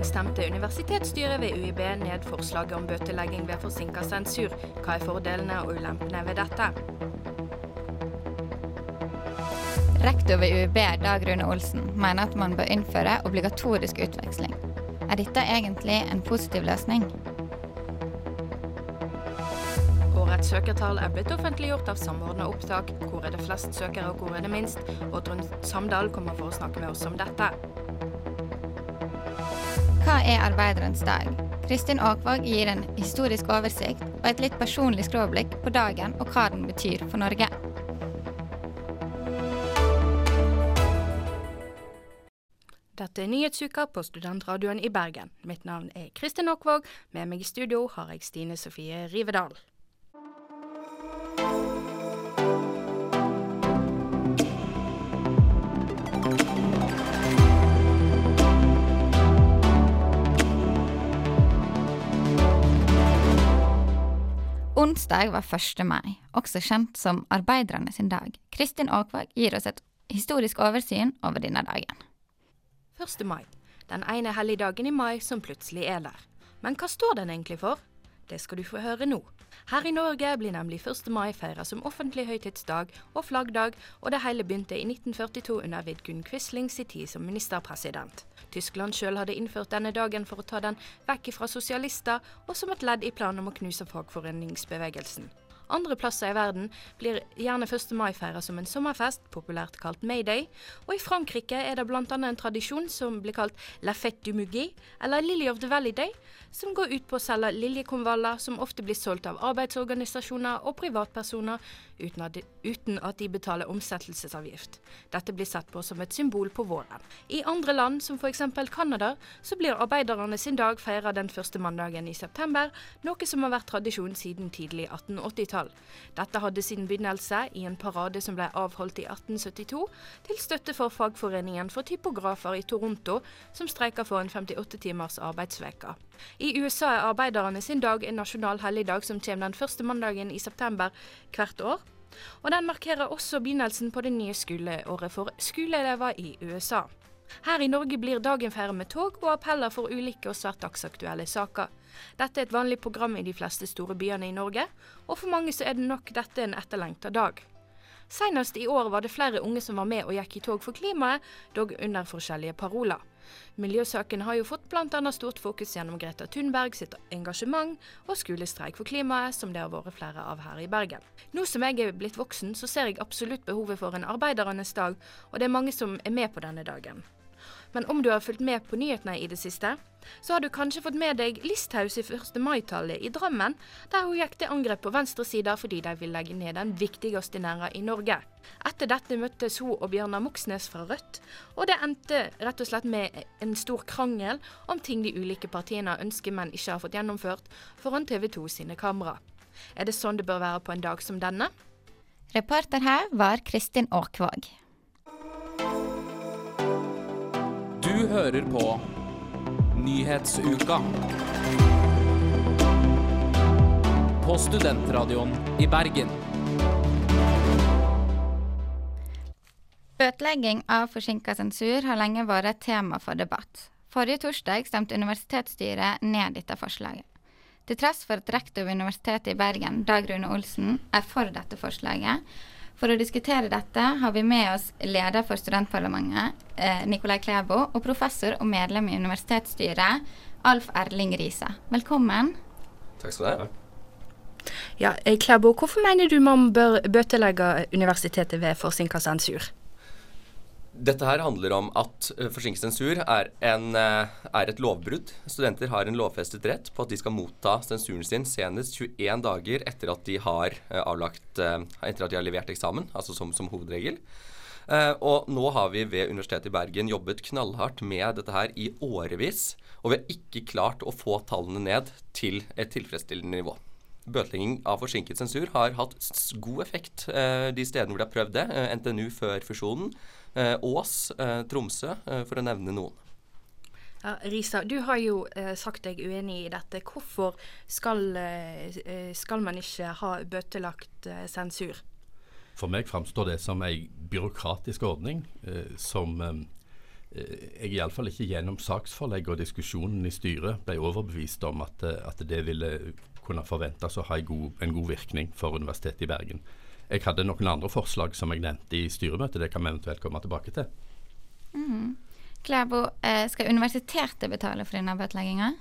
torsdag stemte universitetsstyret ved UiB ned forslaget om bøtelegging ved forsinka sensur. Hva er fordelene og ulempene ved dette? Rektor ved UiB, Dag Rune Olsen, mener at man bør innføre obligatorisk utveksling. Er dette egentlig en positiv løsning? Årets søkertall er blitt offentliggjort av Samordna opptak. Hvor er det flest søkere, og hvor er det minst? Oddrun Samdal kommer for å snakke med oss om dette. Hva er arbeiderens dag? Kristin Aakvåg gir en historisk oversikt og et litt personlig skråblikk på dagen og hva den betyr for Norge. Dette er Nyhetsuka på Studentradioen i Bergen. Mitt navn er Kristin Aakvåg. Med meg i studio har jeg Stine Sofie Rivedal. Onsdag var 1. mai, også kjent som arbeiderne sin dag. Kristin Aakvåg gir oss et historisk oversyn over denne dagen. 1. mai. Den ene helligdagen i mai som plutselig er der. Men hva står den egentlig for? Det skal du få høre nå. Her i Norge blir nemlig 1. mai feira som offentlig høytidsdag og flaggdag, og det hele begynte i 1942 under Vidkun Quisling sin tid som ministerpresident. Tyskland sjøl hadde innført denne dagen for å ta den vekk fra sosialister, og som et ledd i planen om å knuse fagforeningsbevegelsen. Andre plasser i verden blir gjerne 1. mai feira som en sommerfest, populært kalt Mayday, og i Frankrike er det bl.a. en tradisjon som blir kalt La fête du mugi, eller Lily of the Valley Day, som går ut på å selge liljekonvaller som ofte blir solgt av arbeidsorganisasjoner og privatpersoner uten at, de, uten at de betaler omsettelsesavgift. Dette blir sett på som et symbol på våren. I andre land, som f.eks. Canada, så blir arbeiderne sin dag feira den første mandagen i september, noe som har vært tradisjon siden tidlig 1880-tall. Dette hadde sin begynnelse i en parade som ble avholdt i 1872, til støtte for fagforeningen for typografer i Toronto, som streiker for en 58 timers arbeidsveke. I USA er arbeiderne sin dag en nasjonal helligdag som kommer den første mandagen i september hvert år. Og den markerer også begynnelsen på det nye skoleåret for skoleelever i USA. Her i Norge blir dagen feiret med tog og appeller for ulike og svært dagsaktuelle saker. Dette er et vanlig program i de fleste store byene i Norge, og for mange så er det nok dette en etterlengta dag. Senest i år var det flere unge som var med og gikk i tog for klimaet, dog under forskjellige paroler. Miljøsaken har jo fått bl.a. stort fokus gjennom Greta Thunberg sitt engasjement og skolestreik for klimaet, som det har vært flere av her i Bergen. Nå som jeg er blitt voksen, så ser jeg absolutt behovet for en arbeidernes dag, og det er mange som er med på denne dagen. Men om du har fulgt med på nyhetene i det siste, så har du kanskje fått med deg Listhaus i 1. mai-tallet i Drammen, der hun gikk til angrep på venstresida fordi de vil legge ned den viktigste næra i Norge. Etter dette møttes hun og Bjørnar Moxnes fra Rødt, og det endte rett og slett med en stor krangel om ting de ulike partiene ønsker, men ikke har fått gjennomført, foran TV 2 sine kamera. Er det sånn det bør være på en dag som denne? Reporter her var Kristin Aakvåg. Du hører på Nyhetsuka. På Studentradioen i Bergen. Bøtelegging av forsinka sensur har lenge vært et tema for debatt. Forrige torsdag stemte universitetsstyret ned dette forslaget. Til tross for at rektor ved Universitetet i Bergen, Dag Rune Olsen, er for dette forslaget. For å diskutere dette har vi med oss leder for studentparlamentet, eh, Nikolai Klæbo, og professor og medlem i universitetsstyret, Alf Erling Riise. Velkommen. Takk skal du ha. Ja, Klæbo, hvorfor mener du man bør bøtelegge universitetet ved forsinka sensur? Dette her handler om at uh, forsinket sensur er, en, uh, er, et lovbrudd. Studenter har en lovfestet rett på at de skal motta sensuren sin senest 21 dager etter at de har, uh, avlagt, etter at de har levert eksamen, altså som, som hovedregel. og nå har vi ved Universitetet i Bergen jobbet knallhardt med dette her i årevis, og vi har ikke klart å få tallene ned til et tilfredsstillende nivå. Bøtelegging av forsinket sensur har hatt god effekt de stedene hvor de har prøvd det. NTNU før fusjonen. Eh, Ås, eh, Tromsø, eh, for å nevne noen. Ja, Risa, du har jo eh, sagt deg uenig i dette. Hvorfor skal, eh, skal man ikke ha bøtelagt eh, sensur? For meg framstår det som en byråkratisk ordning som jeg iallfall ikke gjennom saksforlegg og diskusjonen i styret ble overbevist om at, at det ville kunne forventes å ha en god, en god, virkning for Universitetet i Bergen. Jeg hadde noen andre forslag som jeg nevnte i styremøtet. Det kan vi eventuelt komme tilbake til. Mm. Klæbo, eh, skal universitetet betale for denne bøtelegginga?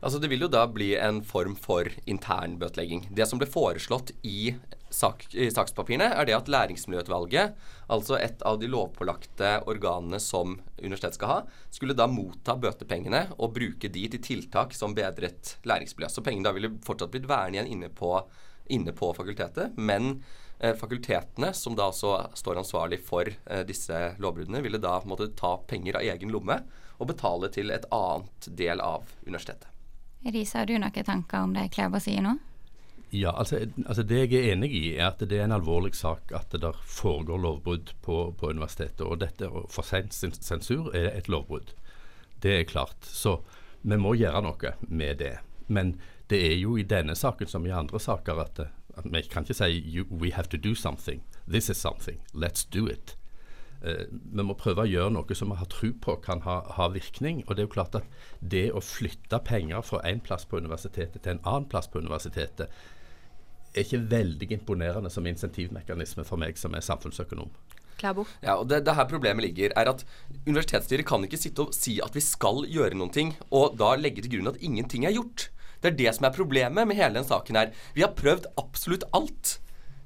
Altså Det vil jo da bli en form for intern bøtelegging. Det som ble foreslått i, sak, i sakspapirene, er det at Læringsmiljøutvalget, altså et av de lovpålagte organene som universitetet skal ha, skulle da motta bøtepengene og bruke de til tiltak som bedret læringsmiljø. Så pengene da ville fortsatt blitt værende igjen inne på, inne på fakultetet, men fakultetene, som da også står ansvarlig for eh, disse lovbruddene, ville da måtte ta penger av egen lomme og betale til et annet del av universitetet. Risa, har du noen tanker om det Klæbo sier nå? Ja, altså, altså, Det jeg er enig i, er at det er en alvorlig sak at det der foregår lovbrudd på, på universitetet. Og dette for sent sensur er et lovbrudd. Det er klart. Så vi må gjøre noe med det. Men det er jo i denne saken som i andre saker at vi kan ikke si we have to do something. This is something. Let's do it. Eh, vi må prøve å gjøre noe som vi har tro på kan ha, ha, virkning. Og det er jo klart at det å flytte penger fra en plass på universitetet til en annen plass på universitetet, er ikke veldig imponerende som insentivmekanisme for meg som er samfunnsøkonom. Klabo. Ja, og det, det, her problemet ligger er at Universitetsstyret kan ikke sitte og si at vi skal gjøre noen ting, og da legge til grunn at ingenting er gjort. Det er det som er problemet med hele den saken her. Vi har prøvd absolutt alt.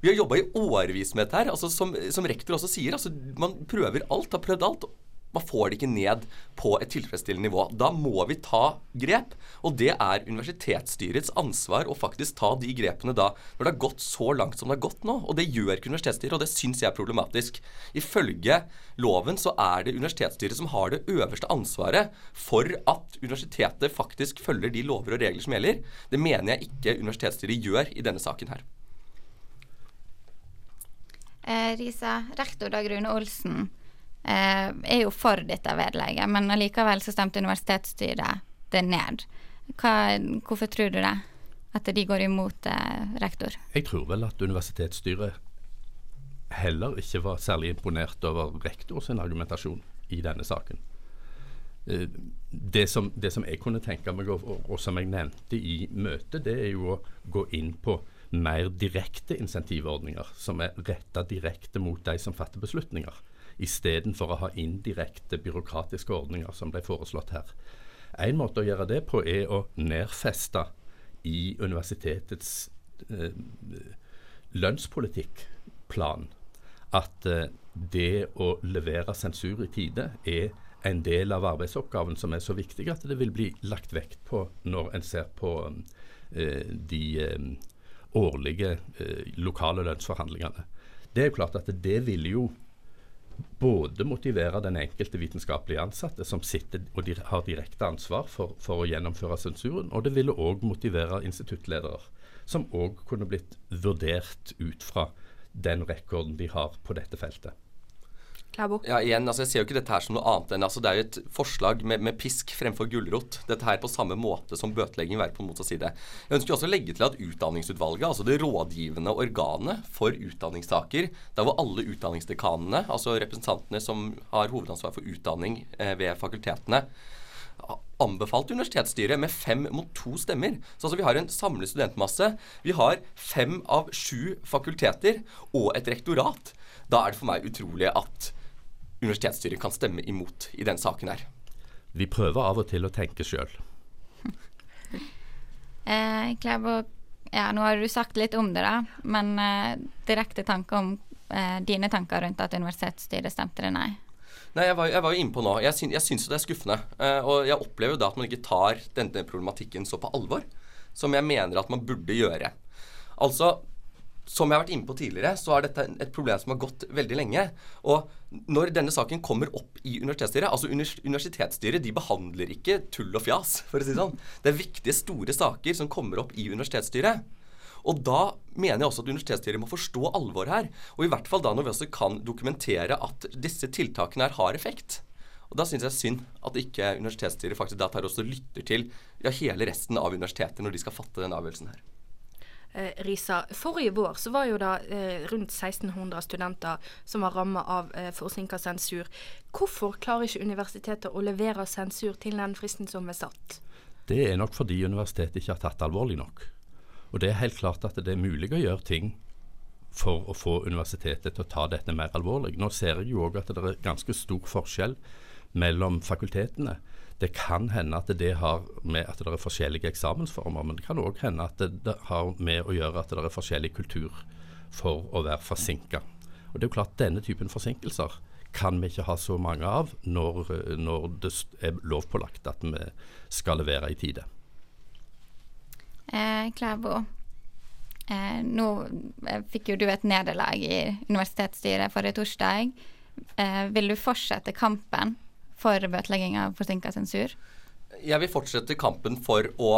Vi har jobba i årevis med dette her. Altså, som, som, rektor også sier, altså, man prøver alt, har prøvd alt. Man får det ikke ned på et tilfredsstillende nivå. Da må vi ta grep. Og det er universitetsstyrets ansvar å faktisk ta de grepene da, når det har gått så langt som det har gått nå. Og det gjør ikke universitetsstyret, og det syns jeg er problematisk. Ifølge loven så er det universitetsstyret som har det øverste ansvaret for at universitetet faktisk følger de lover og regler som gjelder. Det mener jeg ikke universitetsstyret gjør i denne saken her. Eh, Risa, rektor Dag Rune Olsen eh, er jo for dette vedlegget, men allikevel så stemte universitetsstyret det ned. Hva, hvorfor tror du det? At de går imot eh, rektor? Jeg tror vel at universitetsstyret heller ikke var særlig imponert over rektor sin argumentasjon i denne saken. Eh, det som, det som jeg kunne tenke meg, og, og, som jeg nevnte i møtet, det er jo å gå inn på mer direkte insentivordninger, som er retta direkte mot de som fatter beslutninger, istedenfor å ha indirekte byråkratiske ordninger, som ble foreslått her. En måte å gjøre det på er å nedfeste i universitetets eh, lønnspolitikkplan at eh, det å levere sensur i tide er en del av arbeidsoppgaven som er så viktig at det vil bli lagt vekt på når en ser på eh, de eh, årlige eh, lokale lønnsforhandlingene. Det er jo klart at det vil jo både motivere den enkelte vitenskapelige ansatte, som sitter og har direkte ansvar for, for å gjennomføre sensuren, og det ville òg motivere instituttledere, som òg kunne blitt vurdert ut fra den rekorden de har på dette feltet. Klabo. Ja, igjen, altså Jeg ser jo ikke dette her som noe annet enn altså Det er jo et forslag med, med pisk fremfor gulrot. Dette her på samme måte som bøtelegging være på motsatt side. Jeg ønsker også å legge til at Utdanningsutvalget, altså det rådgivende organet for utdanningssaker, der hvor alle utdanningsdekanene, altså representantene som har hovedansvar for utdanning eh, ved fakultetene, anbefalt universitetsstyret med fem mot to stemmer. Så altså vi har en samlet studentmasse. Vi har fem av sju fakulteter og et rektorat. Da er det for meg utrolig at universitetsstyret kan stemme imot i den saken her. Vi prøver av og til å tenke sjøl. eh, ja, nå har du sagt litt om det, da. Men eh, direkte tanke om eh, dine tanker rundt at universitetsstyret stemte det nei? Nei, jeg var, jeg var jo inne på nå. Jeg, syn, jeg syns det er skuffende. Eh, og jeg opplever da at man ikke tar denne problematikken så på alvor som jeg mener at man burde gjøre. Altså, som jeg har vært inne på tidligere, så er dette et problem som har gått veldig lenge. Og når denne saken kommer opp i universitetsstyret Altså universitetsstyret de behandler ikke tull og fjas, for å si det sånn. Det er viktige, store saker som kommer opp i universitetsstyret. Og da mener jeg også at universitetsstyret må forstå alvoret her. Og i hvert fall da når vi også kan dokumentere at disse tiltakene her har effekt. Og Da syns jeg synd at ikke universitetsstyret faktisk da tar også lytter til ja, hele resten av universitetet når de skal fatte den avgjørelsen her. Eh, Risa, forrige vår så var jo det eh, rundt 1600 studenter som var rammet av eh, forsinka sensur. Hvorfor klarer ikke universitetet å levere sensur til den fristen som er satt? Det er nok fordi universitetet ikke har tatt det alvorlig nok. Og det er helt klart at det er mulig å gjøre ting for å få universitetet til å ta dette mer alvorlig. Nå ser jeg jo òg at det er ganske stor forskjell mellom fakultetene. Det kan hende at det har med at det er forskjellige eksamensformer, men det kan òg hende at det har med å gjøre at det er forskjellig kultur for å være forsinka. Og det er jo klart Denne typen forsinkelser kan vi ikke ha så mange av når, når det er lovpålagt at vi skal levere i tide. Eh, Klæbo, eh, nå fikk jo du et nederlag i universitetsstyret forrige torsdag. Eh, vil du fortsette kampen for bøtelegging av forsinka sensur? Jeg vil fortsette kampen for å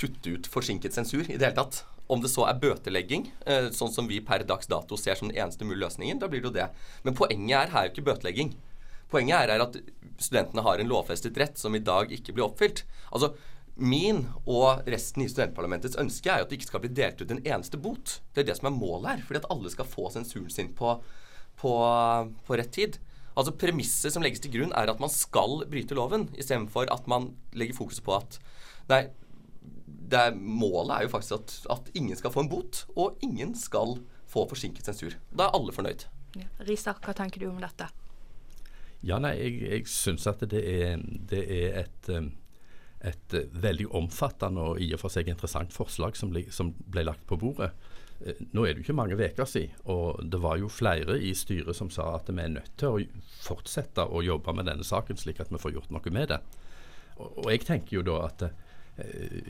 tutte ut forsinket sensur i det hele tatt. Om det så er bøtelegging, eh, sånn som vi per dags dato ser som den eneste mulige løsningen, da blir det jo det. Men poenget er her jo ikke bøtelegging. Poenget er, er at studentene har en lovfestet rett som i dag ikke blir oppfylt. Altså, Min og resten i studentparlamentets ønske er jo at det ikke skal bli delt ut en eneste bot. Det er det som er målet her. Fordi at alle skal få sensuren sin på, på, på rett tid. Altså Premisset som legges til grunn, er at man skal bryte loven, istedenfor at man legger fokus på at Nei, er, målet er jo faktisk at, at, ingen skal få en bot, og ingen skal få forsinket sensur. Da er alle fornøyd. Ja. Risa, hva tenker du om dette? Ja, nei, jeg, jeg syns at det er, det er et um et veldig omfattende og i og for seg interessant forslag som ble, som ble lagt på bordet. Uh, nå er det jo ikke mange uker siden, og det var jo flere i styret som sa at vi er nødt til å fortsette å jobbe med denne saken, slik at vi får gjort noe med det. Og, jeg tenker jo da at uh,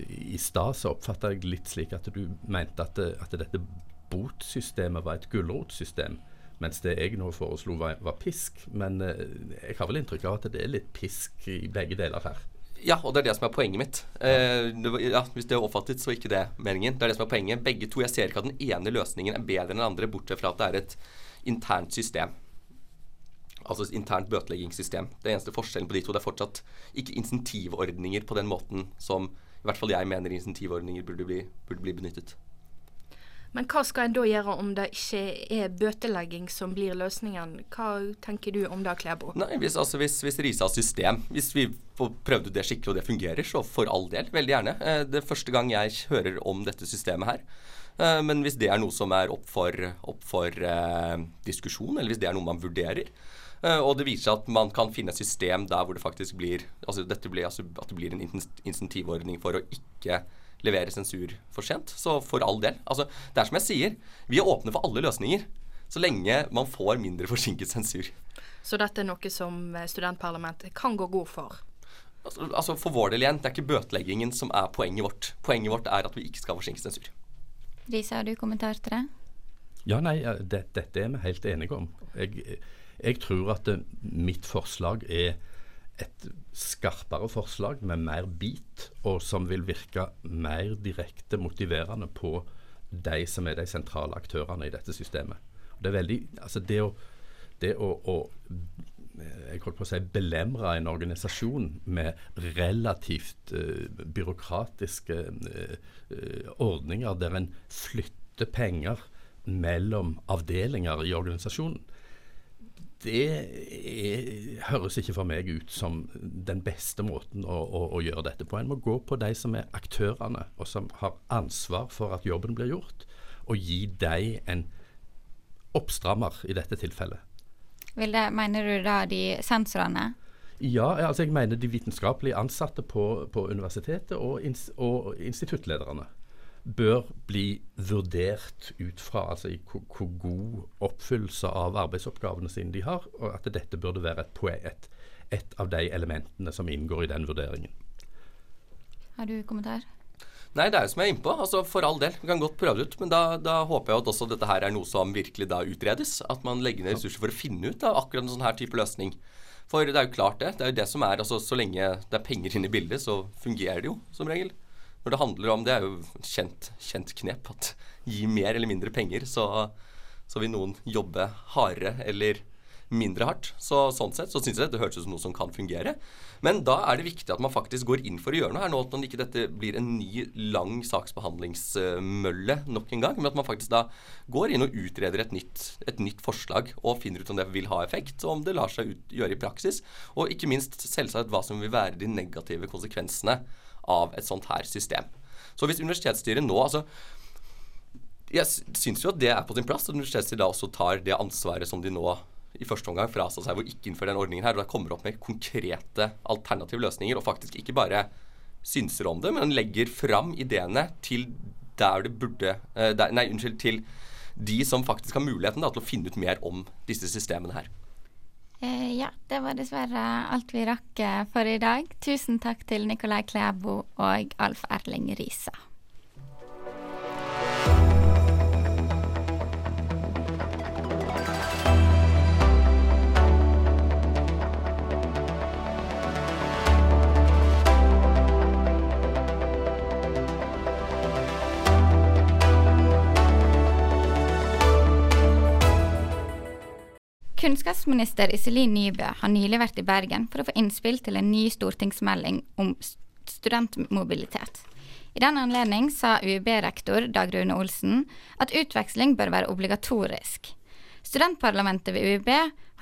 i stad så oppfatta jeg litt slik at du mente at, at dette botsystemet var et gulrotsystem. Mens det jeg nå foreslo var, var pisk. Men jeg har vel inntrykk av at det er litt pisk i begge deler her. Ja, og det er det som er poenget mitt. Eh, ja, hvis det er oppfattet, så er ikke det meningen. Det er det som er poenget. Begge to, Jeg ser ikke at den ene løsningen er bedre enn den andre, bortsett fra at det er et internt system. Altså et internt bøteleggingssystem. Det eneste forskjellen på de to det er fortsatt ikke insentivordninger på den måten som i hvert fall jeg mener insentivordninger burde bli, burde bli benyttet. Men hva skal en da gjøre om det ikke er bøtelegging som blir løsningen? Hva tenker du om det, Klæbo? Nei, hvis, altså, hvis, hvis RISAs system Hvis vi får prøvd det skikkelig og det fungerer, så for all del, veldig gjerne. Eh, det er første gang jeg hører om dette systemet her. Eh, men hvis det er noe som er opp for, opp for eh, diskusjon, eller hvis det er noe man vurderer, eh, og det viser seg at man kan finne et system der hvor det faktisk blir, altså blir altså, at det blir en insentivordning for å ikke levere sensur for sent. Så for all del. Altså, det er som jeg sier, vi er åpne for alle løsninger. Så lenge man får mindre forsinket sensur. Så dette er noe som eh, studentparlamentet kan gå god for? Altså, altså For vår del igjen, det er ikke bøteleggingen som er poenget vårt. Poenget vårt er at vi ikke skal forsinke sensur. Risa, har du kommentar til det? Ja, nei, det, dette er vi helt enige om. Jeg, jeg tror at det, mitt forslag er et skarpere forslag med mer bit, og som vil virke mer direkte motiverende på de som er de sentrale aktørene i dette systemet. Det veldig, altså det å, det å, å jeg holdt på å si, belemre en organisasjon med relativt uh, byråkratiske uh, ordninger der en flytter penger mellom avdelinger i organisasjonen, det er, høres ikke for meg ut som den beste måten å, å, å, gjøre dette på. En må gå på de som er aktørene, og som har ansvar for at jobben blir gjort, og gi dem en oppstrammer i dette tilfellet. Vil det, Mener du da de sensorene? Ja, altså jeg mener de vitenskapelig ansatte på, på universitetet og, ins, og instituttlederne bør bli vurdert ut fra altså, hvor god oppfyllelse av arbeidsoppgavene sine de har, og at dette burde være et, et, et av de elementene som inngår i den vurderingen. Har du kommentar? Nei, det er jo som jeg er innpå. Altså, for all del. Vi kan godt prøve det ut. Men da, da, håper jeg at også dette her er noe som virkelig da utredes. At man legger ned ressurser for å finne ut av akkurat en sånn her type løsning. For det er jo klart det. Det er jo det som er altså Så lenge det er penger inne i bildet, så fungerer det jo som regel. Når det handler om Det er jo kjent, kjent knep at gi mer eller mindre penger, så, så vil noen jobbe hardere eller mindre hardt. Så sånn sett så syns jeg dette hørtes ut som noe som kan fungere. Men da er det viktig at man faktisk går inn for å gjøre noe her nå. At man ikke dette blir en ny, lang saksbehandlingsmølle nok en gang. Men at man faktisk da går inn og utreder et nytt, et nytt forslag og finner ut om det vil ha effekt, og om det lar seg ut, gjøre i praksis. Og ikke minst selvsagt hva som vil være de negative konsekvensene av et sånt her system. Så hvis universitetsstyret nå altså jeg syns jo at det er på sin plass at universitetsstyret da også tar det ansvaret som de nå i første omgang frasa seg å ikke innføre den ordningen her, og da kommer opp med konkrete alternative løsninger, og faktisk ikke bare synser om det, men legger fram ideene til der det burde eh, der, Nei, unnskyld, til de som faktisk har muligheten da, til å finne ut mer om disse systemene her. Eh, ja, det var dessverre alt vi rakk eh, for i dag. Tusen takk til Nikolai Klæbo og Alf Erling Risa. Kunnskapsminister Iselin Nybø har nylig vært i Bergen for å få innspill til en ny stortingsmelding om studentmobilitet. I den anledning sa UiB-rektor Dag Rune Olsen at utveksling bør være obligatorisk. Studentparlamentet ved UiB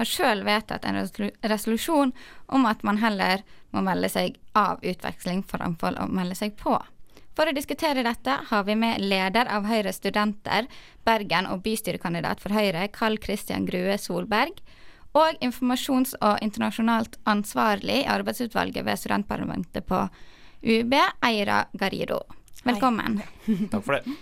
har sjøl vedtatt en resolusjon om at man heller må melde seg av utveksling framfor å melde seg på. For å diskutere dette har vi med leder av Høyre studenter, Bergen og bystyrekandidat for Høyre, Carl Christian Grue Solberg, og informasjons- og internasjonalt ansvarlig i arbeidsutvalget ved studentparlamentet på UB, Eira Garrido. Velkommen. Takk for det.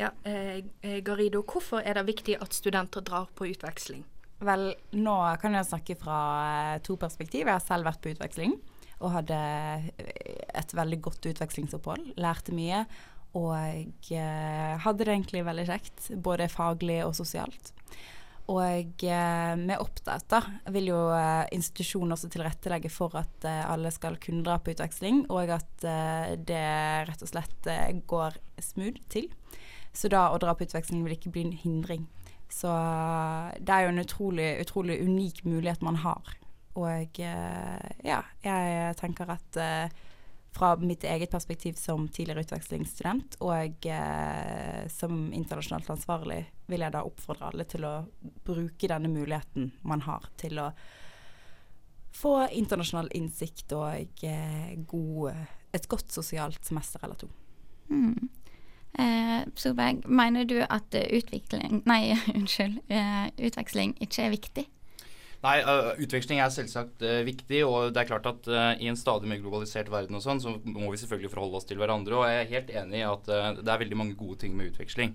Ja, eh, Garido, Garrido, hvorfor er det viktig at studenter drar på utveksling? Vel, nå kan jeg snakke fra eh, to perspektiv. Jeg har selv vært på utveksling og hadde et veldig godt utvekslingsopphold. Lærte mye. Og eh, hadde det egentlig veldig kjekt, både faglig og sosialt. Og eh, med Oppdate da, vil jo eh, institusjonen også tilrettelegge for at eh, alle skal kunne dra på utveksling, og at eh, det rett og slett eh, går smooth til. Så da å dra på utveksling vil ikke bli en hindring. Så det er jo en utrolig, utrolig unik mulighet man har og eh, ja, jeg tenker at eh, fra mitt eget perspektiv som tidligere utvekslingsstudent og eh, som internasjonalt ansvarlig, vil jeg da oppfordre alle til å bruke denne muligheten man har til å få internasjonal innsikt og god, et godt sosialt semester eller to. Mm. Eh, Solberg, mener du at utvikling Nei, unnskyld. Utveksling ikke er viktig? Nei, uh, Utveksling er selvsagt uh, viktig. og det er klart at uh, I en stadig mer globalisert verden og sånn, så må vi selvfølgelig forholde oss til hverandre. og Jeg er helt enig i at det er veldig mange gode ting med utveksling.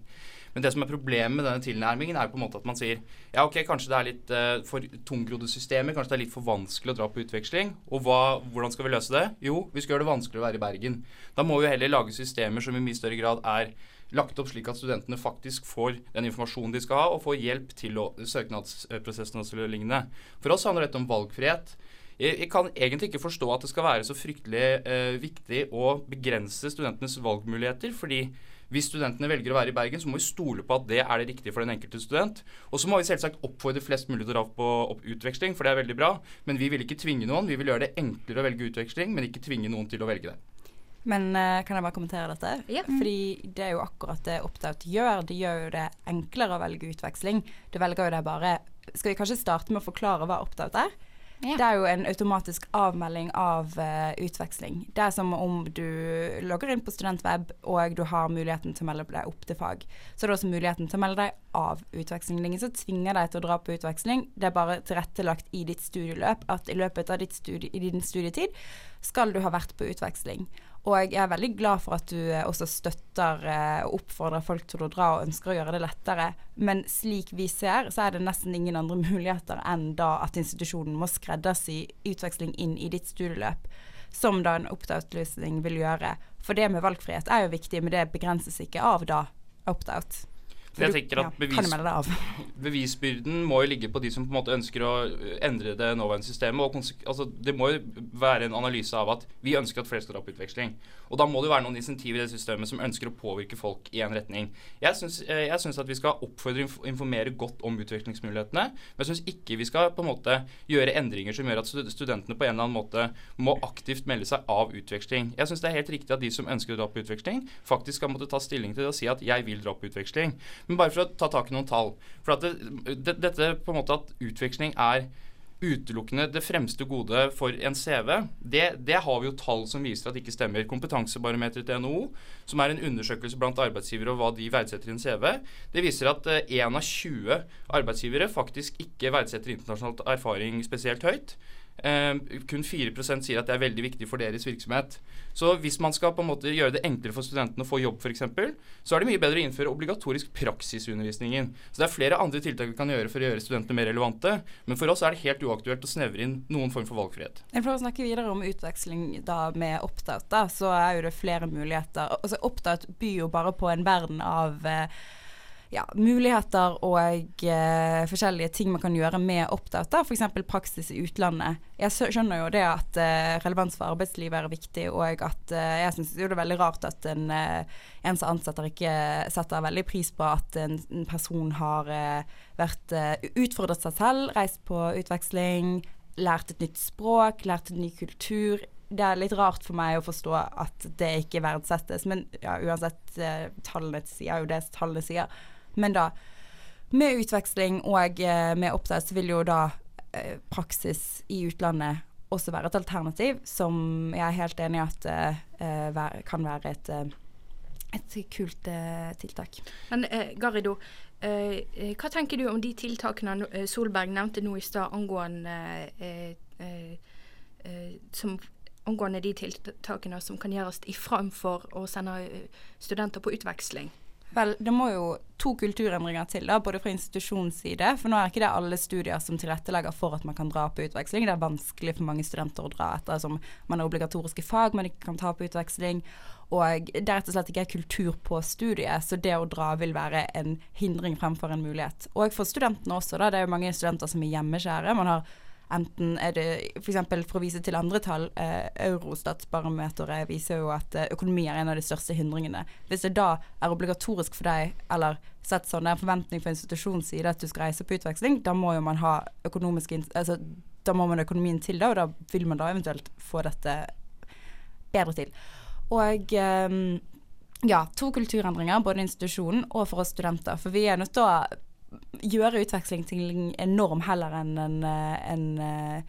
Men det som er problemet med denne tilnærmingen, er på en måte at man sier ja, ok, kanskje det er litt for tungrodde systemer, kanskje det er litt for vanskelig å dra på utveksling. Og hva, hvordan skal vi løse det? Jo, vi skal gjøre det vanskelig å være i Bergen. Da må vi heller lage systemer som i mye større grad er lagt opp slik at studentene faktisk får den informasjonen de skal ha, og får hjelp til å, søknadsprosessen og lignende. For oss handler dette om valgfrihet. Jeg, kan egentlig ikke forstå at det skal være så fryktelig eh, viktig å begrense studentenes valgmuligheter. fordi hvis studentene velger å være i Bergen, så må vi stole på at det er det riktige for den enkelte student. Og så må vi selvsagt oppfordre flest mulig til å dra på utveksling, for det er veldig bra. Men vi vil ikke tvinge noen. Vi vil gjøre det enklere å velge utveksling, men ikke tvinge noen til å velge det. Men uh, kan jeg bare kommentere dette? Ja. Fordi det er jo akkurat det Opt-out gjør. Det gjør jo det enklere å velge utveksling. Du velger jo det bare Skal vi kanskje starte med å forklare hva Opt-out er? Ja. Det er jo en automatisk avmelding av uh, utveksling. Det er som om du logger inn på studentweb og du har muligheten til å melde deg opp til fag. Så det er også muligheten til å melde deg av utveksling. ingen som tvinger deg til å dra på utveksling. Det er bare tilrettelagt i ditt studieløp at i løpet av studie, i din studietid skal du ha vært på utveksling. Og jeg er veldig glad for at du eh, også støtter eh, og oppfordrer folk til å dra og ønsker å gjøre det lettere. Men slik vi ser, så er det nesten ingen andre muligheter enn da at institusjonen må skreddersy utveksling inn i ditt studieløp. Som da en opt-out-løsning vil gjøre. For det med valgfrihet er jo viktig, men det begrenses ikke av da opt-out. For Jeg tenker at bevis-? Bevisbyrden må jo ligge på de som på en måte ønsker å øh, endre det nåværende systemet. og altså, Det må jo være en analyse av at vi ønsker at flere skal dra på utveksling. Og da må det jo være noen insentiver i det systemet som ønsker å påvirke folk i en retning. Jeg syns, jeg syns at vi skal oppfordre og informere godt om utvekslingsmulighetene. Men jeg syns ikke vi skal på en måte gjøre endringer som gjør at studentene på en eller annen måte må aktivt melde seg av utveksling. Jeg syns det er helt riktig at de som ønsker å dra på utveksling, faktisk skal måtte ta stilling til det og si at jeg vil dra på utveksling. Men bare for å ta tak i noen tall. For at det, det, dette på en måte at utveksling er utelukkende det fremste gode for en CV, det, det har vi jo tall som viser at det ikke stemmer. Kompetansebarometeret til NHO, som er en undersøkelse blant arbeidsgivere og hva de verdsetter i en CV, det viser at én av 20 arbeidsgivere faktisk ikke verdsetter internasjonal erfaring spesielt høyt. Eh, kun 4% sier at det er veldig viktig for deres virksomhet. Så hvis man skal på en måte gjøre det enklere for studentene å få jobb f.eks., så er det mye bedre å innføre obligatorisk praksis undervisningen. Så det er flere andre tiltak vi kan gjøre for å gjøre studentene mer relevante, men for oss er det helt uaktuelt å snevre inn noen form for valgfrihet. For å snakke videre om utveksling da med Opt-out, da, så er jo det flere muligheter. Altså Opt-out byr jo bare på en verden av eh, ja, muligheter og eh, forskjellige ting man kan gjøre med opt-out. F.eks. praksis i utlandet. Jeg skjønner jo det at eh, relevans for arbeidslivet er viktig, og at eh, jeg syns det er veldig rart at en, eh, en som ansetter ikke setter veldig pris på at en, en person har eh, vært eh, utfordret seg selv, reist på utveksling, lært et nytt språk, lært en ny kultur. Det er litt rart for meg å forstå at det ikke verdsettes, men ja, uansett, eh, tallene sier jo det tallene sier. Men da, med utveksling og eh, med opptak, så vil jo da eh, praksis i utlandet også være et alternativ, som jeg er helt enig i at eh, kan være et, et kult uh, tiltak. Men uh, Garido, hva tenker du om de tiltakene Solberg nevnte nå i stad angående, angående de tiltakene som kan gjøres i framfor å sende studenter på utveksling? Vel, det må jo to kulturendringer til, da, både fra institusjonsside. For nå er ikke det alle studier som tilrettelegger for at man kan dra på utveksling. Det er vanskelig for mange studenter å dra etter som man har obligatoriske fag man ikke kan ta på utveksling. Og det er rett og slett ikke kultur på studiet, så det å dra vil være en hindring fremfor en mulighet. Og for studentene også, da. Det er jo mange studenter som er hjemmeskjære. Man har Enten er det f.eks. For, for å vise til andre tall, eh, Eurostat-barometeret viser jo at eh, økonomi er en av de største hindringene. Hvis det da er obligatorisk for deg, eller sett sånn, det er en forventning fra institusjonens side at du skal reise på utveksling, da må jo man ha økonomiske altså, Da må man økonomien til det, og da vil man da eventuelt få dette bedre til. Og eh, ja, to kulturendringer, både institusjonen og for oss studenter. For vi er nødt til å gjøre utveksling til en norm heller enn en, eh, en, eh,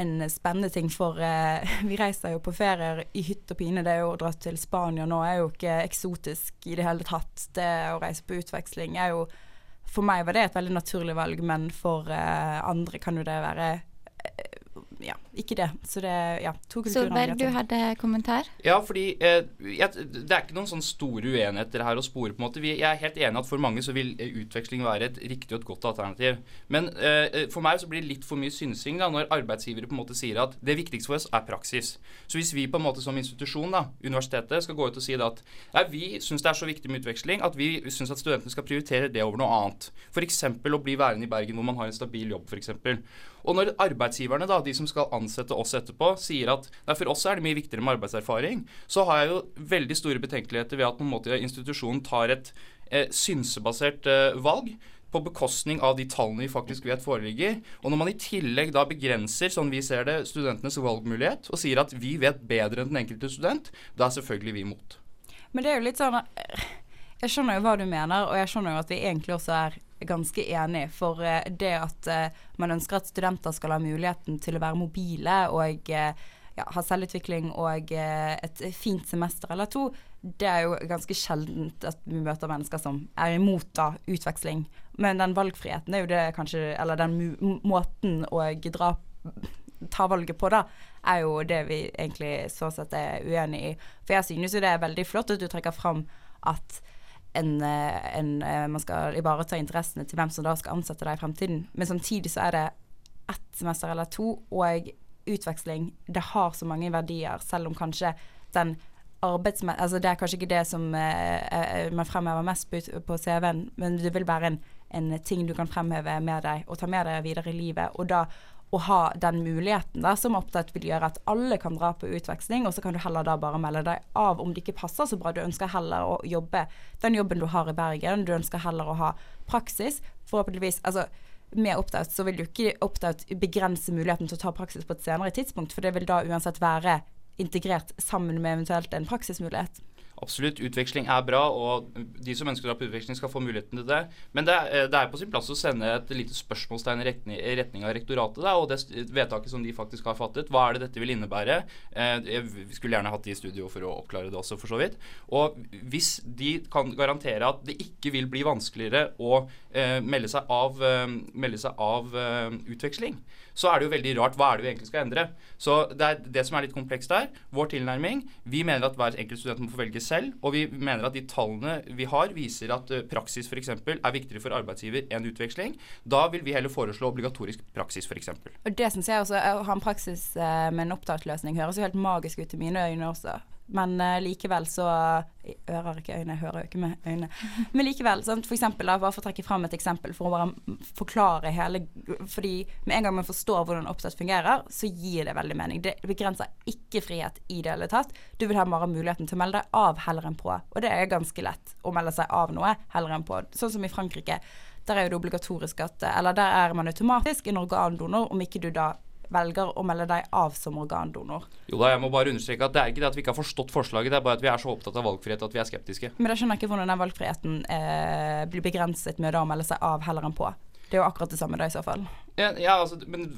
en spennende ting. For eh, vi reiser jo på ferier i hytt og pine. Det er å dra til Spania nå er jo ikke eksotisk i det hele tatt. Det å reise på utveksling er jo For meg var det et veldig naturlig valg, men for andre kan jo det være ja, ikke det. Så det ja, to Solberg, du hadde kommentar? Ja, fordi eh, jeg, det er ikke noen sånn store uenigheter her å spore. på en måte. Vi, jeg er helt enig at for mange så vil eh, utveksling være et riktig og et godt alternativ. Men eh, for meg så blir det litt for mye synsing da, når arbeidsgivere på en måte sier at det viktigste for oss er praksis. Så hvis vi på en måte som institusjon, da, universitetet, skal gå ut og si da at ja, vi syns det er så viktig med utveksling at vi syns at studentene skal prioritere det over noe annet. F.eks. å bli værende i Bergen hvor man har en stabil jobb, f.eks. Og når arbeidsgiverne, da, de som skal ansette oss etterpå, sier at nei, for oss er det mye viktigere med arbeidserfaring, så har jeg jo veldig store betenkeligheter ved at på en måte institusjonen tar et eh, synsebasert eh, valg på bekostning av de tallene vi faktisk vet foreligger. Og når man i tillegg da begrenser, sånn vi ser det, studentenes valgmulighet, og sier at vi vet bedre enn den enkelte student, da er selvfølgelig vi imot. Men det er jo litt sånn eh, Jeg skjønner jo hva du mener, og jeg skjønner jo at vi egentlig også er ganske enig. For eh, det at eh, man ønsker at studenter skal ha muligheten til å være mobile og eh, ja, ha selvutvikling og et fint semester eller to, det er jo ganske sjeldent at vi møter mennesker som er imot da utveksling. Men den valgfriheten er jo det kanskje Eller den måten å dra ta valget på, da, er jo det vi egentlig så sett er uenig i. For jeg synes jo det er veldig flott at du trekker fram at en, eh, en, eh, man skal ivareta interessene til hvem som da skal ansette deg i fremtiden. Men samtidig så er det ett semester eller to, og utveksling det har så mange verdier, selv om kanskje den. Altså det er kanskje ikke det som eh, eh, man fremhever mest på, på CV-en, men det vil være en, en ting du kan fremheve med deg og ta med deg videre i livet. Og da å ha den muligheten da, som opptatt vil gjøre at alle kan dra på utveksling, og så kan du heller da bare melde deg av om det ikke passer så bra. Du ønsker heller å jobbe den jobben du har i Bergen, du ønsker heller å ha praksis. Forhåpentligvis altså med opt-out så vil jo ikke opt-out begrense muligheten til å ta praksis på et senere tidspunkt, for det vil da uansett være integrert sammen med eventuelt en praksismulighet. Absolutt, utveksling er bra, og de som ønsker å dra på utveksling, skal få muligheten til det. Men det er, det er på sin plass å sende et lite spørsmålstegn i retning, retning av rektoratet da, og det vedtaket som de faktisk har fattet. Hva er det dette vil innebære? Eh, jeg- skulle gjerne hatt de i studio for å oppklare det også, for så vidt. Og hvis de kan garantere at det ikke vil bli vanskeligere å eh, melde seg av, eh, melde seg av utveksling, så er det jo veldig rart. Hva er det vi egentlig skal endre? Så det er det som er litt komplekst der. Vår tilnærming Vi mener at hver enkelt student må få velge selv. Og vi mener at de tallene vi har, viser at uh, praksis f.eks. er viktigere for arbeidsgiver enn utveksling. Da vil vi heller foreslå obligatorisk praksis f.eks. Og det syns jeg også, å ha en praksis eh, med en opptaksløsning høres jo helt magisk ut i mine øyne også. Men uh, likevel så jeg Hører ikke øyne, jeg hører ikke med øynene. Men likevel, sant? for eksempel, da, bare for å trekke fram et eksempel for å bare forklare hele Fordi med en gang man forstår hvordan oppsett fungerer, så gir det veldig mening. Det begrenser ikke frihet i det hele tatt. Du vil ha bare muligheten til å melde deg av heller enn på. Og det er ganske lett å melde seg av noe heller enn på. Sånn som i Frankrike. Der er jo det obligatorisk at Eller der er man automatisk en organdonor, om ikke du da velger å melde deg av som organdonor. Jo da, jeg må bare understreke at det er ikke det at vi ikke har forstått forslaget, det er bare at vi er så opptatt av valgfrihet at vi er skeptiske. Men da skjønner jeg ikke hvordan den valgfriheten eh, blir begrenset med å melde seg av heller enn på. Det er jo akkurat det samme da i så fall. Ja, ja altså, men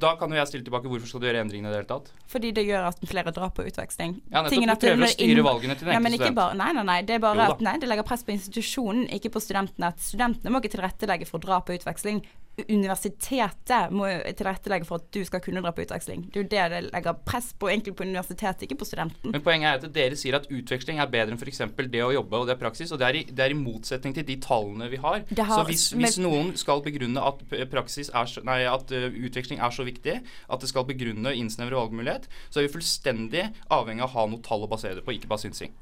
da kan jo jeg stille tilbake hvorfor skal du gjøre endringene i det hele tatt? Fordi det gjør at flere drar på utveksling. Ja, nettopp. Du prøver å styre valgene til den ja, men enkelte ikke student. bare, Nei, nei, nei. Det er bare Jo at nei, det legger press på institusjonen, ikke på studentene. At studentene må ikke tilrettelegge for å dra på utveksling. Universitetet må tilrettelegge for at du skal kunne dra på utveksling. Det er jo det det legger press på, egentlig på universitetet, ikke på studenten. Men poenget er at dere sier at utveksling er bedre enn f.eks. det å jobbe, og det er praksis. Og det er, i, det er i motsetning til de tallene vi har. Har- så hvis, hvis men- noen skal begrunne at er så, nei, at uh, utveksling er så viktig, at det skal begrunne og innsnevre valgmulighet, så er vi fullstendig avhengig av å ha noe tall å basere det på, ikke bare synsing.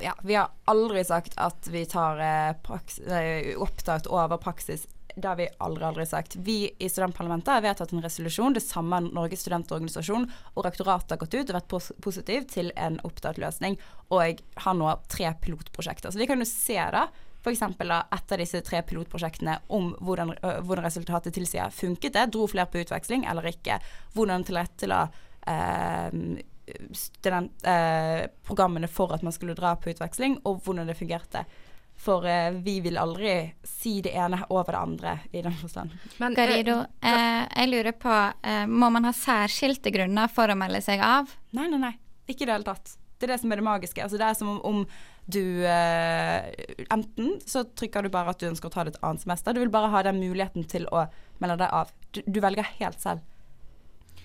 Ja, vi har aldri sagt at vi tar eh, praks, eh, opptak over praksis. Det har vi aldri, aldri sagt. Vi i studentparlamentet har vedtatt en resolusjon. Det samme har Norges studentorganisasjon og rektoratet har gått ut og vært positiv til en opptatt-løsning. Og har nå tre pilotprosjekter. Så vi kan jo se da F.eks. etter disse tre pilotprosjektene om hvordan, hvordan resultatet tilsier. Funket det? Dro flere på utveksling eller ikke? Hvordan tilrettela eh, student, eh, programmene for at man skulle dra på utveksling, og hvordan det fungerte. For eh, vi vil aldri si det ene over det andre i den forstand. Men, eh, Garido, eh, jeg lurer på, eh, må man ha særskilte grunner for å melde seg av? Nei, nei, nei. Ikke i det hele tatt. Det er det som er det magiske. Altså, det er som om, om du eh, Enten så trykker du bare at du ønsker å ta det et annet semester. Du vil bare ha den muligheten til å melde deg av. Du, du velger helt selv.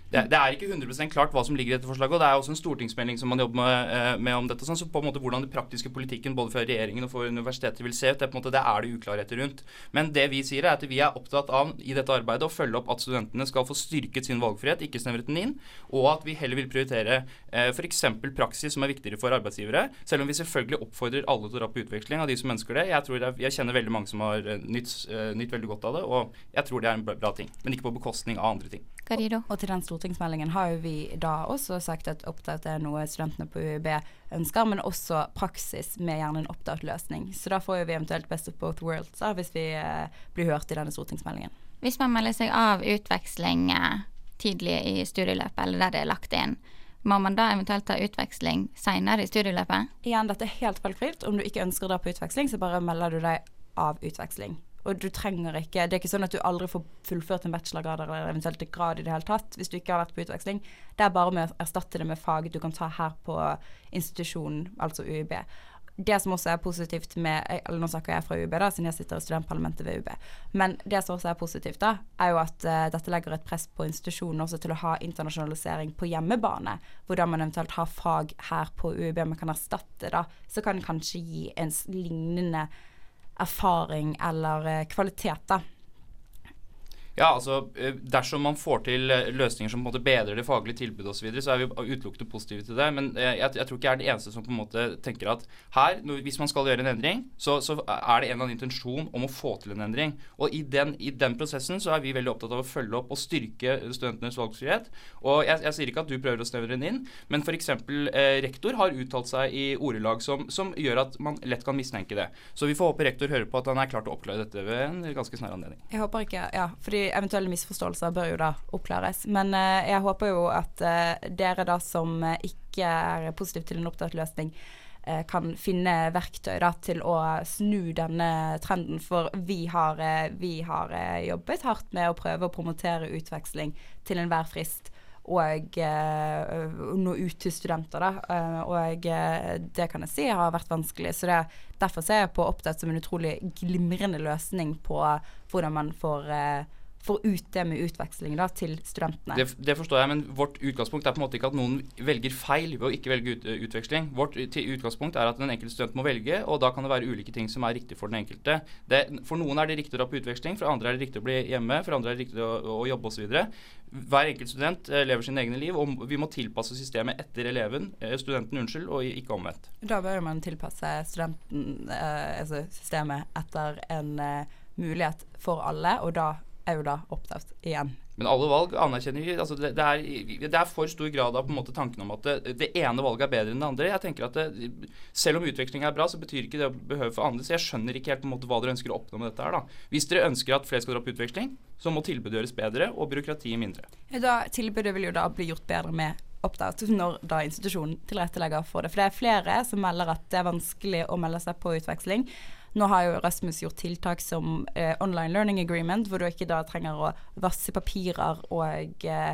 Det, det er ikke 100 klart hva som ligger i dette forslaget, og det er også en stortingsmelding som man jobber med, eh, med om dette. Sånn, så på en måte hvordan den praktiske politikken både for regjeringen og for universitetet vil se ut, det måte, det er det uklarheter rundt. Men det vi sier, er at vi er opptatt av i dette arbeidet å følge opp at studentene skal få styrket sin valgfrihet, ikke snevret den inn, og at vi heller vil prioritere eh, f.eks. praksis som er viktigere for arbeidsgivere, selv om vi selvfølgelig oppfordrer alle til å dra på utveksling av de som ønsker det. Jeg, er, jeg kjenner veldig mange som har eh, nytt, eh, nytt veldig godt av det, og jeg tror det er en bra ting. Men ikke på bekostning av andre ting. Garido? Og til den stortingsmeldingen har jo vi da også sagt at opptatt er noe studentene på UiB ønsker, men også praksis med gjerne en opptatt-løsning. Så da får vi eventuelt best of both worlds da, hvis vi eh, blir hørt i denne stortingsmeldingen. Hvis man melder seg av utveksling eh, tidlig i studieløpet, eller der det er lagt inn, må man da eventuelt ta utveksling seinere i studieløpet? Igjen, dette er helt valgfritt. Om du ikke ønsker å dra på utveksling, så bare melder du deg av utveksling. Og du trenger ikke Det er ikke sånn at du aldri får fullført en bachelorgrad eller eventuelt en grad i det hele tatt hvis du ikke har vært på utveksling. Det er bare med å erstatte det med fag du kan ta her på institusjonen, altså UiB. Det som også er positivt med Eller nå snakker jeg fra UiB, da, siden jeg sitter i studentparlamentet ved UiB. Men det som også er positivt, da, er jo at uh, dette legger et press på institusjonen også til å ha internasjonalisering på hjemmebane. Hvordan man eventuelt har fag her på UiB man kan erstatte, da. Så kan det kanskje gi en lignende erfaring eller eh, kvalitet, da. Ja, altså eh, Dersom man får til eh, løsninger som på en måte bedrer det faglige tilbudet osv., så, videre, så er vi utelukkende positive til det. Men eh, jeg, jeg, tror ikke jeg er den eneste som på en måte tenker at her, hvis man skal gjøre en endring, så, så er det en eller annen intensjon om å få til en endring. Og i den, i den, prosessen så er vi veldig opptatt av å følge opp og styrke studentenes valgfrihet. Og jeg, jeg sier ikke at du prøver å snevre den inn, men f.eks. Eh, rektor har uttalt seg i ordelag som, som, gjør at man lett kan mistenke det. Så vi får håpe rektor hører på at han er klar til å oppklare dette ved en ganske snar anledning. Jeg håper ikke, ja, fordi eventuelle misforståelser bør jo da oppklares. Men uh, jeg håper jo at uh, dere da som uh, ikke er positive til en oppdatert kan finne verktøy da, til å snu denne trenden. For vi har, vi har jobbet hardt med å prøve å promotere utveksling til enhver frist og nå ut til studenter. Da. og det kan jeg si har vært vanskelig. Så det, derfor ser jeg på oppdatt som en utrolig glimrende løsning på hvordan man får får ut det med utveksling da, til studentene. Det, det, forstår jeg, men vårt utgangspunkt er på en måte ikke at noen velger feil ved å ikke velge ut, utveksling. Vårt utgangspunkt er at den enkelte student må velge, og da kan det være ulike ting som er riktig for den enkelte. Det, for noen er det riktig å dra på utveksling, for andre er det riktig å bli hjemme, for andre er det riktig å, å jobbe osv. Hver enkelt student eh, lever sine egne liv, og vi må tilpasse systemet etter eleven, eh, studenten, unnskyld, og ikke omvendt. Da bør man tilpasse studenten, eh, altså systemet etter en eh, mulighet for alle, og da er jo da opptatt igjen. Men alle valg anerkjenner vi. Altså det, det, er, det, er, for stor grad av på en måte tanken om at det, det, ene valget er bedre enn det andre. Jeg tenker at Selv om utveksling er bra, så betyr ikke det å behøve for andre. Så jeg skjønner ikke helt på en måte hva dere ønsker å oppnå med dette her. da. Hvis dere ønsker at flere skal dra på utveksling, så må tilbudet gjøres bedre og byråkratiet mindre. Da, tilbudet vil jo da bli gjort bedre med opptatt når da institusjonen tilrettelegger for det. For det er flere som melder at det er vanskelig å melde seg på utveksling. Nå har jo Rasmus gjort tiltak som eh, online learning agreement, hvor du ikke da trenger å vasse papirer og eh,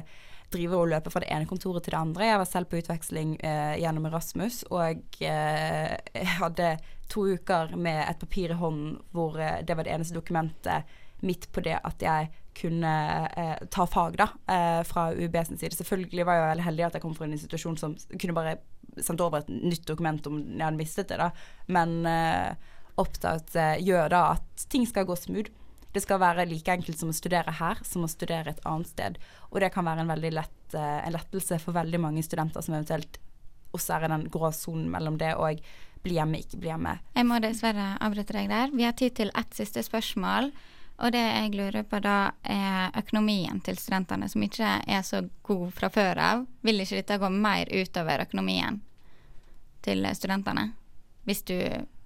drive og løpe fra det ene kontoret til det andre. Jeg var selv på utveksling eh, gjennom Erasmus, og eh, hadde to uker med et papir i hånden hvor eh, det var det eneste dokumentet midt på det at jeg kunne eh, ta fag da, eh, fra UiB sin side. Selvfølgelig var jeg veldig heldig at jeg kom fra en institusjon som kunne bare sendt over et nytt dokument om jeg hadde mistet det, da. Men eh, opptatt eh, gjør da at ting skal gå smooth. Det skal være like enkelt som å studere her som å studere et annet sted. Og det kan være en veldig lett, eh, en lettelse for veldig mange studenter som eventuelt også er i den grå sonen mellom det og bli hjemme, ikke bli hjemme. Jeg må dessverre avbryte deg der. Vi har tid til ett siste spørsmål. Og det jeg lurer på da, er økonomien til studentene, som ikke er så god fra før av. Vil ikke dette gå mer utover økonomien til studentene? Hvis du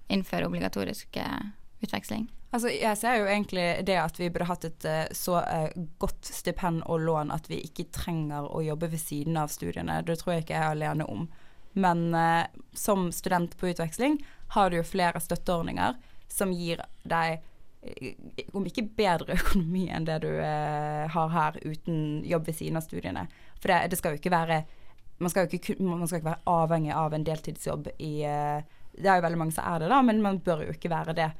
innføre obligatorisk eh, utveksling? Altså, jeg ser jo egentlig det at vi burde hatt et uh, så uh, godt stipend og lån at vi ikke trenger å jobbe ved siden av studiene. Det tror jeg ikke jeg er alene om. Men eh, som student på utveksling har du jo flere støtteordninger som gir deg om ikke bedre økonomi enn det du har her uten jobb ved siden av studiene. For det, det skal jo ikke være man skal ikke, man skal ikke være avhengig av en deltidsjobb i uh, det er jo veldig mange som er det, da, men man bør jo ikke være det.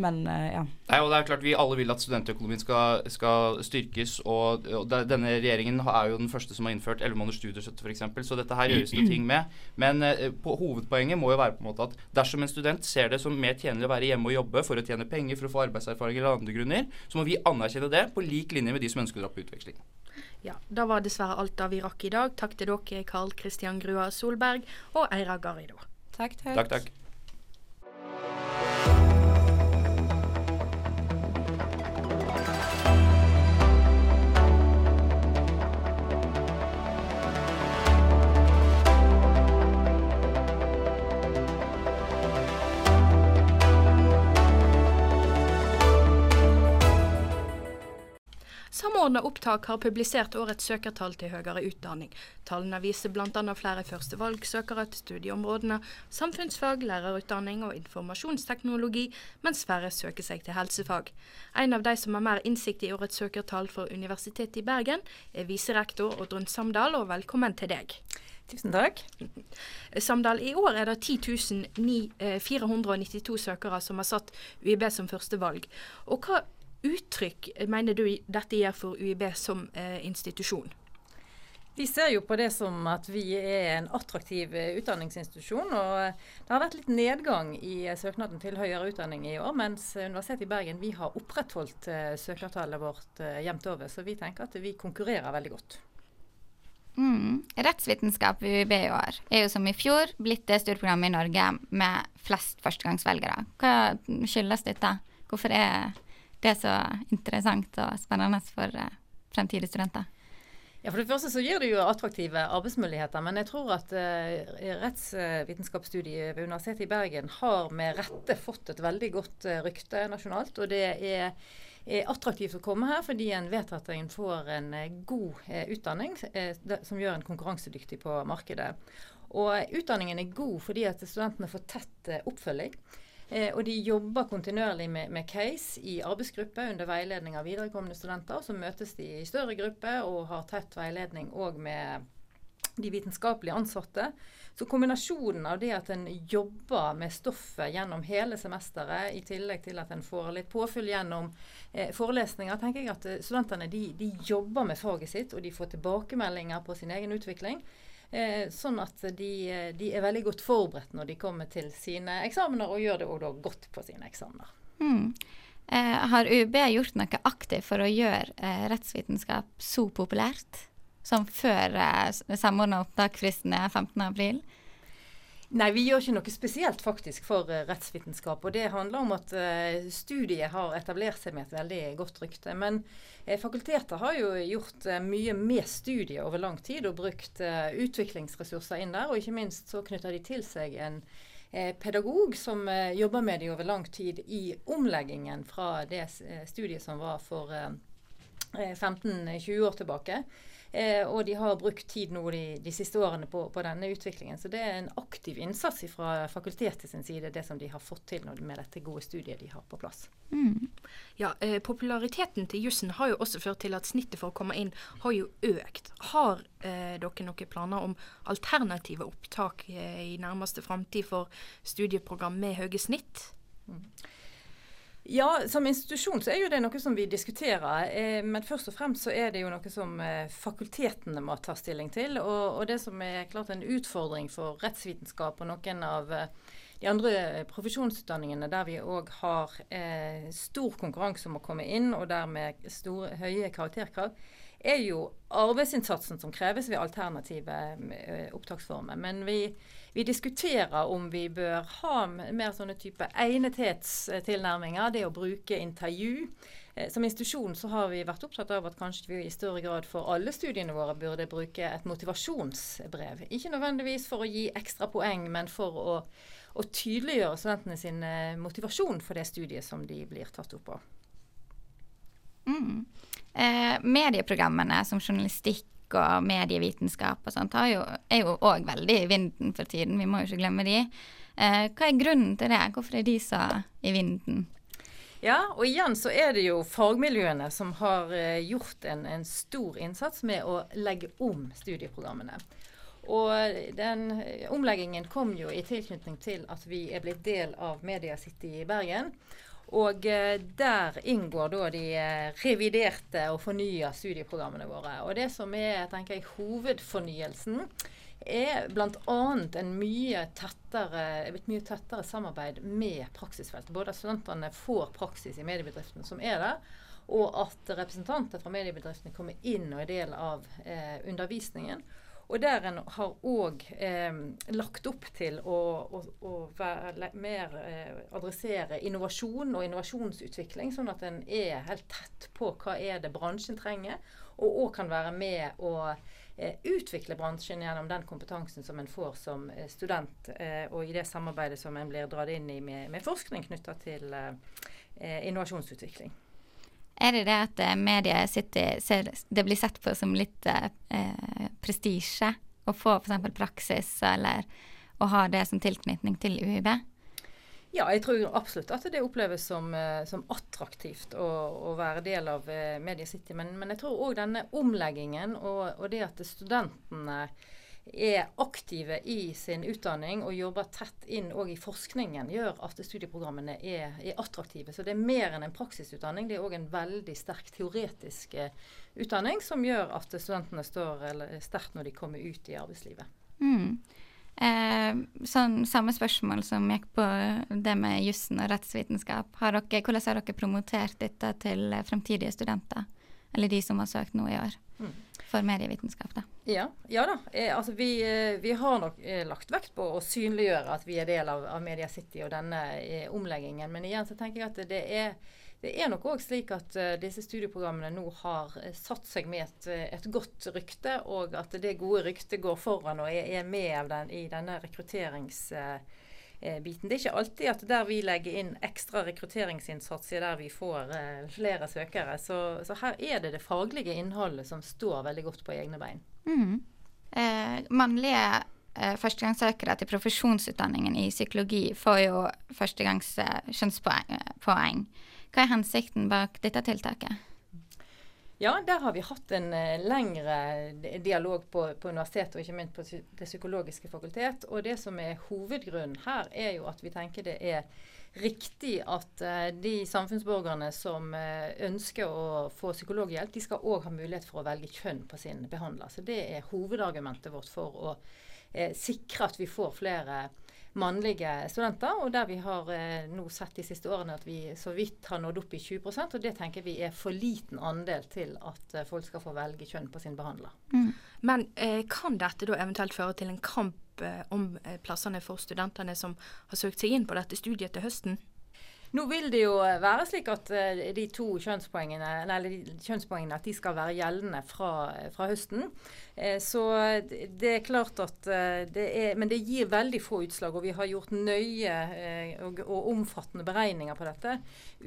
Men uh, ja. Nei, og det er klart Vi alle vil at studentøkonomien skal, skal styrkes. og, og de, Denne regjeringen er jo den første som har innført 11 måneders studiestøtte f.eks. Så dette her gjøres det ting med. Men uh, på, hovedpoenget må jo være på en måte at dersom en student ser det som mer tjenlig å være hjemme og jobbe for å tjene penger, for å få arbeidserfaring eller andre grunner, så må vi anerkjenne det på lik linje med de som ønsker å dra på utveksling. Ja, Da var dessverre alt da vi rakk i dag. Takk til dere, Karl Kristian Grua Solberg og Eira Garrido. Takk, takk. takk, takk. Samordna opptak har publisert årets søkertall til høyere utdanning. Tallene viser bl.a. flere førstevalgsøkere til studieområdene samfunnsfag, lærerutdanning og informasjonsteknologi, mens færre søker seg til helsefag. En av de som har mer innsikt i årets søkertall for Universitetet i Bergen, er viserektor Oddrun Samdal, og velkommen til deg. Tusen takk. Samdal, i år er det 10 492 søkere som har satt UiB som førstevalg. Og hva uttrykk mener du dette gjør for UiB som eh, institusjon? Vi ser jo på det som at vi er en attraktiv eh, utdanningsinstitusjon. og eh, Det har vært litt nedgang i eh, søknaden til høyere utdanning i år, mens Universitetet i Bergen vi har opprettholdt søkertallet vårt jevnt over. Så vi tenker at vi konkurrerer veldig godt. Mm. Rettsvitenskap ved UiB i år er jo som i fjor blitt det studieprogrammet i Norge med flest førstegangsvelgere. Hva skyldes dette? Hvorfor er det er så interessant og spennende for fremtidige studenter? Ja, For det første så gir det jo attraktive arbeidsmuligheter. Men jeg tror at uh, rettsvitenskapsstudiet ved Universitetet i Bergen har med rette fått et veldig godt uh, rykte nasjonalt. Og det er, er, attraktivt å komme her fordi en vet at en får en uh, god utdanning som gjør en konkurransedyktig på markedet. Og utdanningen er god fordi at studentene får tett oppfølging. Eh, og de jobber kontinuerlig med, med, case i arbeidsgruppe under veiledning av viderekomne studenter. Så møtes de i større gruppe og har tett veiledning òg med de vitenskapelige ansatte. Så kombinasjonen av det at en jobber med stoffet gjennom hele semesteret, i tillegg til at en får litt påfyll gjennom eh, forelesninger, tenker jeg at eh, studentene de, de, jobber med faget sitt, og de får tilbakemeldinger på sin egen utvikling. Eh, sånn at de, de, er veldig godt forberedt når de kommer til sine eksamener, og gjør det òg godt på sine eksamener. Mm. Eh, har UB gjort noe aktivt for å gjøre eh, rettsvitenskap så populært? Som før eh, samordna opptaksfristen er 15.4? Nei, vi gjør ikke noe spesielt faktisk for uh, rettsvitenskap. Og det handler om at uh, studiet har etablert seg med et veldig godt rykte. Men uh, fakultetet har jo gjort mye med studiet over lang tid og brukt utviklingsressurser inn der. Og ikke minst så knytter de til seg en pedagog som jobber med det over lang tid i omleggingen fra det studiet som var for 15-20 år tilbake. Eh, og de har brukt tid nå de, de siste årene på, på, denne utviklingen. Så det er en aktiv innsats fra fakultetet sin side, det som de har fått til med dette gode studiet de har på plass. Mm. Ja, eh, Populariteten til jussen har jo også ført til at snittet for å komme inn har jo økt. Har eh, dere noen planer om alternative opptak eh, i nærmeste framtid for studieprogram med høye snitt? Mm. Ja, som institusjon så er jo det noe som vi diskuterer. Eh, men først og fremst så er det jo noe som eh, fakultetene må ta stilling til. Og, og, det som er klart en utfordring for rettsvitenskap og noen av eh, de andre profesjonsutdanningene der vi òg har stor konkurranse om å komme inn, og dermed store, høye karakterkrav, er jo arbeidsinnsatsen som kreves ved alternative eh, opptaksformer. Men vi vi diskuterer om vi bør ha mer sånne type egnethetstilnærminger. Det å bruke intervju. Eh, som institusjon så har vi vært opptatt av at kanskje vi i større grad for alle studiene våre burde bruke et motivasjonsbrev. Ikke nødvendigvis for å gi ekstra poeng, men for å, å tydeliggjøre studentene sin eh, motivasjon for det studiet som de blir tatt opp på. Mm. Eh, medieprogrammene som journalistikk og medievitenskap og sånt jo, er jo òg veldig i vinden for tiden. Vi må jo ikke glemme de. Eh, hva er grunnen til det? Hvorfor er de så i vinden? Ja, og igjen så er det jo fagmiljøene som har eh, gjort en, en, stor innsats med å legge om studieprogrammene. Og den omleggingen kom jo i tilknytning til at vi er blitt del av Media City i Bergen. Og eh, der inngår da de eh, reviderte og fornya studieprogrammene våre. Og det som er tenker jeg, hovedfornyelsen, er bl.a. en mye tettere, et mye tettere samarbeid med praksisfeltet. Både at studentene får praksis i mediebedriftene som er der, og at representanter fra mediebedriftene kommer inn og er del av eh, undervisningen. Og der en har òg eh, lagt opp til å, å, å være, mer eh, adressere innovasjon og innovasjonsutvikling, sånn at en er helt tett på hva er det bransjen trenger, og òg kan være med å eh, utvikle bransjen gjennom den kompetansen som en får som eh, student, eh, og i det samarbeidet som en blir dratt inn i med, med forskning knytta til eh, innovasjonsutvikling. Er det det at eh, mediet sitter, ser, det blir sett på som litt eh, prestisje å få f.eks. praksis, eller å ha det som tilknytning til UiB? Ja, jeg tror absolutt at det oppleves som, eh, som attraktivt å, å, være del av eh, Media City. Men, men jeg tror òg denne omleggingen og, og, det at studentene er aktive i sin utdanning og jobber tett inn òg i forskningen, gjør at studieprogrammene er, er, attraktive. Så det er mer enn en praksisutdanning. Det er òg en veldig sterk teoretisk uh, utdanning som gjør at studentene står sterkt når de kommer ut i arbeidslivet. Mm. Eh, sånn, samme spørsmål som gikk på det med jussen og rettsvitenskap. Dere, hvordan har dere promotert dette til fremtidige studenter? Eller de som har søkt nå i år? Mm for medievitenskap, da? Ja, ja da. Eh, altså vi, eh, vi, har nok eh, lagt vekt på å synliggjøre at vi er del av, av Media City og denne eh, omleggingen. Men igjen så tenker jeg at det er, det er nok òg slik at uh, disse studieprogrammene nå har uh, satt seg med et, et, godt rykte, og at det gode ryktet går foran og er, er med den, i denne rekrutterings... Uh, Eh, biten. Det er ikke alltid at der vi legger inn ekstra rekrutteringsinnsats, er der vi får eh, flere søkere. Så, så, her er det det faglige innholdet som står veldig godt på egne bein. Mm. Eh, mannlige eh, førstegangssøkere til profesjonsutdanningen i psykologi får jo førstegangs eh, kjønnspoeng. Hva er hensikten bak dette tiltaket? Ja, der har vi hatt en uh, lengre dialog på, på, universitetet, og ikke minst på Det psykologiske fakultet. Og det som er hovedgrunnen her, er jo at vi tenker det er riktig at uh, de samfunnsborgerne som uh, ønsker å få psykologhjelp, de skal òg ha mulighet for å velge kjønn på sin behandler. Så det er hovedargumentet vårt for å sikre at vi får flere mannlige studenter. Og der vi har eh, nå sett de siste årene at vi så vidt har nådd opp i 20% og det tenker vi er for liten andel til at eh, folk skal få velge kjønn på sin behandler. Mm. Men eh, kan dette da eventuelt føre til en kamp eh, om eh, plassene for studentene som har søkt seg inn på dette studiet til høsten? Nå vil det jo være slik at de to kjønnspoengene, eller de kjønnspoengene at de skal være gjeldende fra, fra høsten. Uh, så det er klart at uh, det er Men det gir veldig få utslag, og vi har gjort nøye og, og, omfattende beregninger på dette.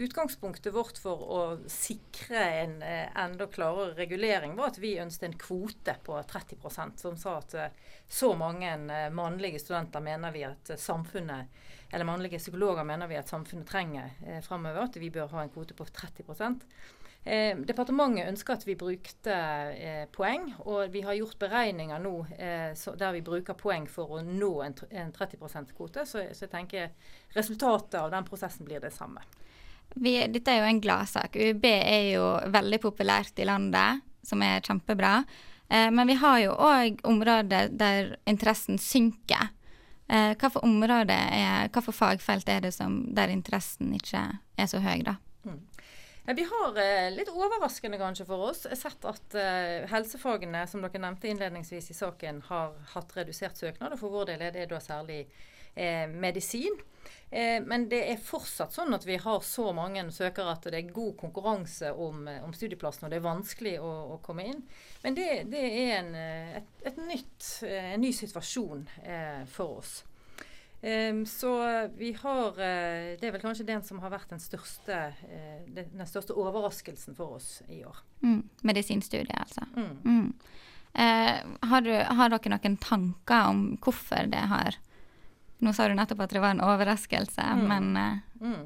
Utgangspunktet vårt for å sikre en enda klarere regulering var at vi ønsket en kvote på 30% som sa at så mange mannlige studenter mener vi at samfunnet eller mannlige psykologer mener vi at samfunnet trenger eh, framover. At vi bør ha en kvote på 30 eh, Departementet ønsker at vi brukte eh, poeng, og vi har gjort beregninger nå eh, så, der vi bruker poeng for å nå en, en 30 %-kvote. Så, så, jeg tenker resultatet av den prosessen blir det samme. Vi, dette er jo en gladsak. UiB er jo veldig populært i landet, som er kjempebra. Eh, men vi har jo òg områder der interessen synker. Eh, hva for områder er, hva for fagfelt er det som, der interessen ikke er så høy, da? Vi har eh, litt overraskende kanskje for oss sett at eh, helsefagene, som dere nevnte innledningsvis i saken, har hatt redusert søknad. Og for vår del er det da særlig eh, medisin. Eh, men det er fortsatt sånn at vi har så mange søkere at det er god konkurranse om, om studieplassene, og det er vanskelig å, å komme inn. Men det, det er en, eh, et, et nytt, eh, en ny situasjon eh, for oss. Um, så vi har uh, Det er vel kanskje den som har vært den største, uh, den største overraskelsen for oss i år. Mm, medisinstudiet, altså. Mm. Mm. Uh, har, du, har, dere noen tanker om hvorfor det har Nå sa du nettopp at det var en overraskelse, mm. men mm.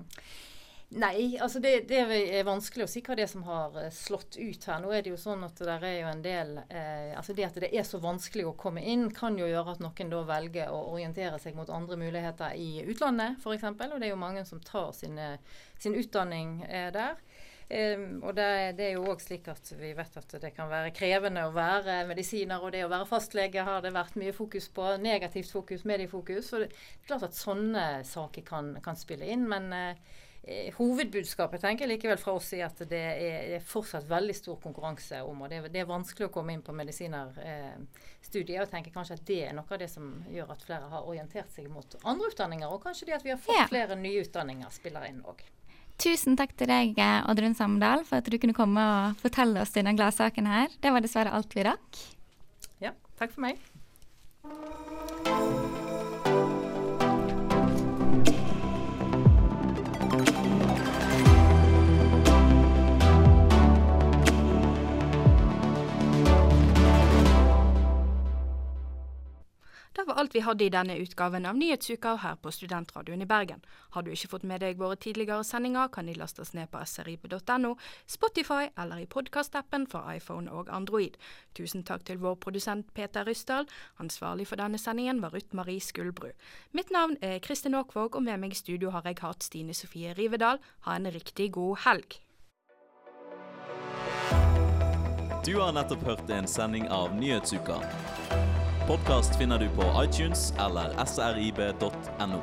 Nei, altså det, det, er vanskelig å si hva det er som har eh, slått ut her. Nå er det jo sånn at det er jo en del eh, altså Det at det er så vanskelig å komme inn, kan jo gjøre at noen da velger å orientere seg mot andre muligheter i utlandet, f.eks. Og det er jo mange som tar sine, sin utdanning eh, der. Um, og det, det, er jo òg slik at vi vet at det kan være krevende å være medisiner, og det å være fastlege har det vært mye fokus på. Negativt fokus, mediefokus. Og det er klart at sånne saker kan, kan spille inn. men uh, Eh, hovedbudskapet tenker jeg likevel fra oss er at det er, er fortsatt veldig stor konkurranse om, og det, det er vanskelig å komme inn på medisinerstudiet. Eh, og tenker kanskje at det er noe av det som gjør at flere har orientert seg mot andre utdanninger. Og kanskje det at vi har fått ja. flere nye utdanninger spiller inn òg. Tusen takk til deg, Oddrun Samdal, for at du kunne komme og fortelle oss denne gladsaken her. Det var dessverre alt vi rakk. Ja, takk for meg. Var alt vi hadde i denne utgaven av Nyhetsuka her på Studentradioen i Bergen. Har du ikke fått med deg våre tidligere sendinger, kan de lastes ned på srib.no, Spotify eller i podkastappen for iPhone og Android. Tusen takk til vår produsent Peter Ryssdal. Ansvarlig for denne sendingen var Ruth Marie Skuldbru. Mitt navn er Kristin Aakvåg, og med meg i studio har jeg hatt Stine Sofie Rivedal. Ha en riktig god helg. Du har nettopp hørt en sending av Nyhetsuka. Podkast finner du på iTunes eller srib.no.